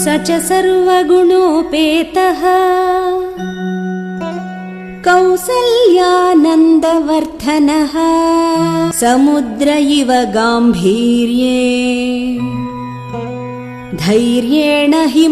स च सर्वगुणोपेतः। कौसल्यानन्दवर्धनः। समुद्र इव गाम्भीर्ये। धैर्येण हि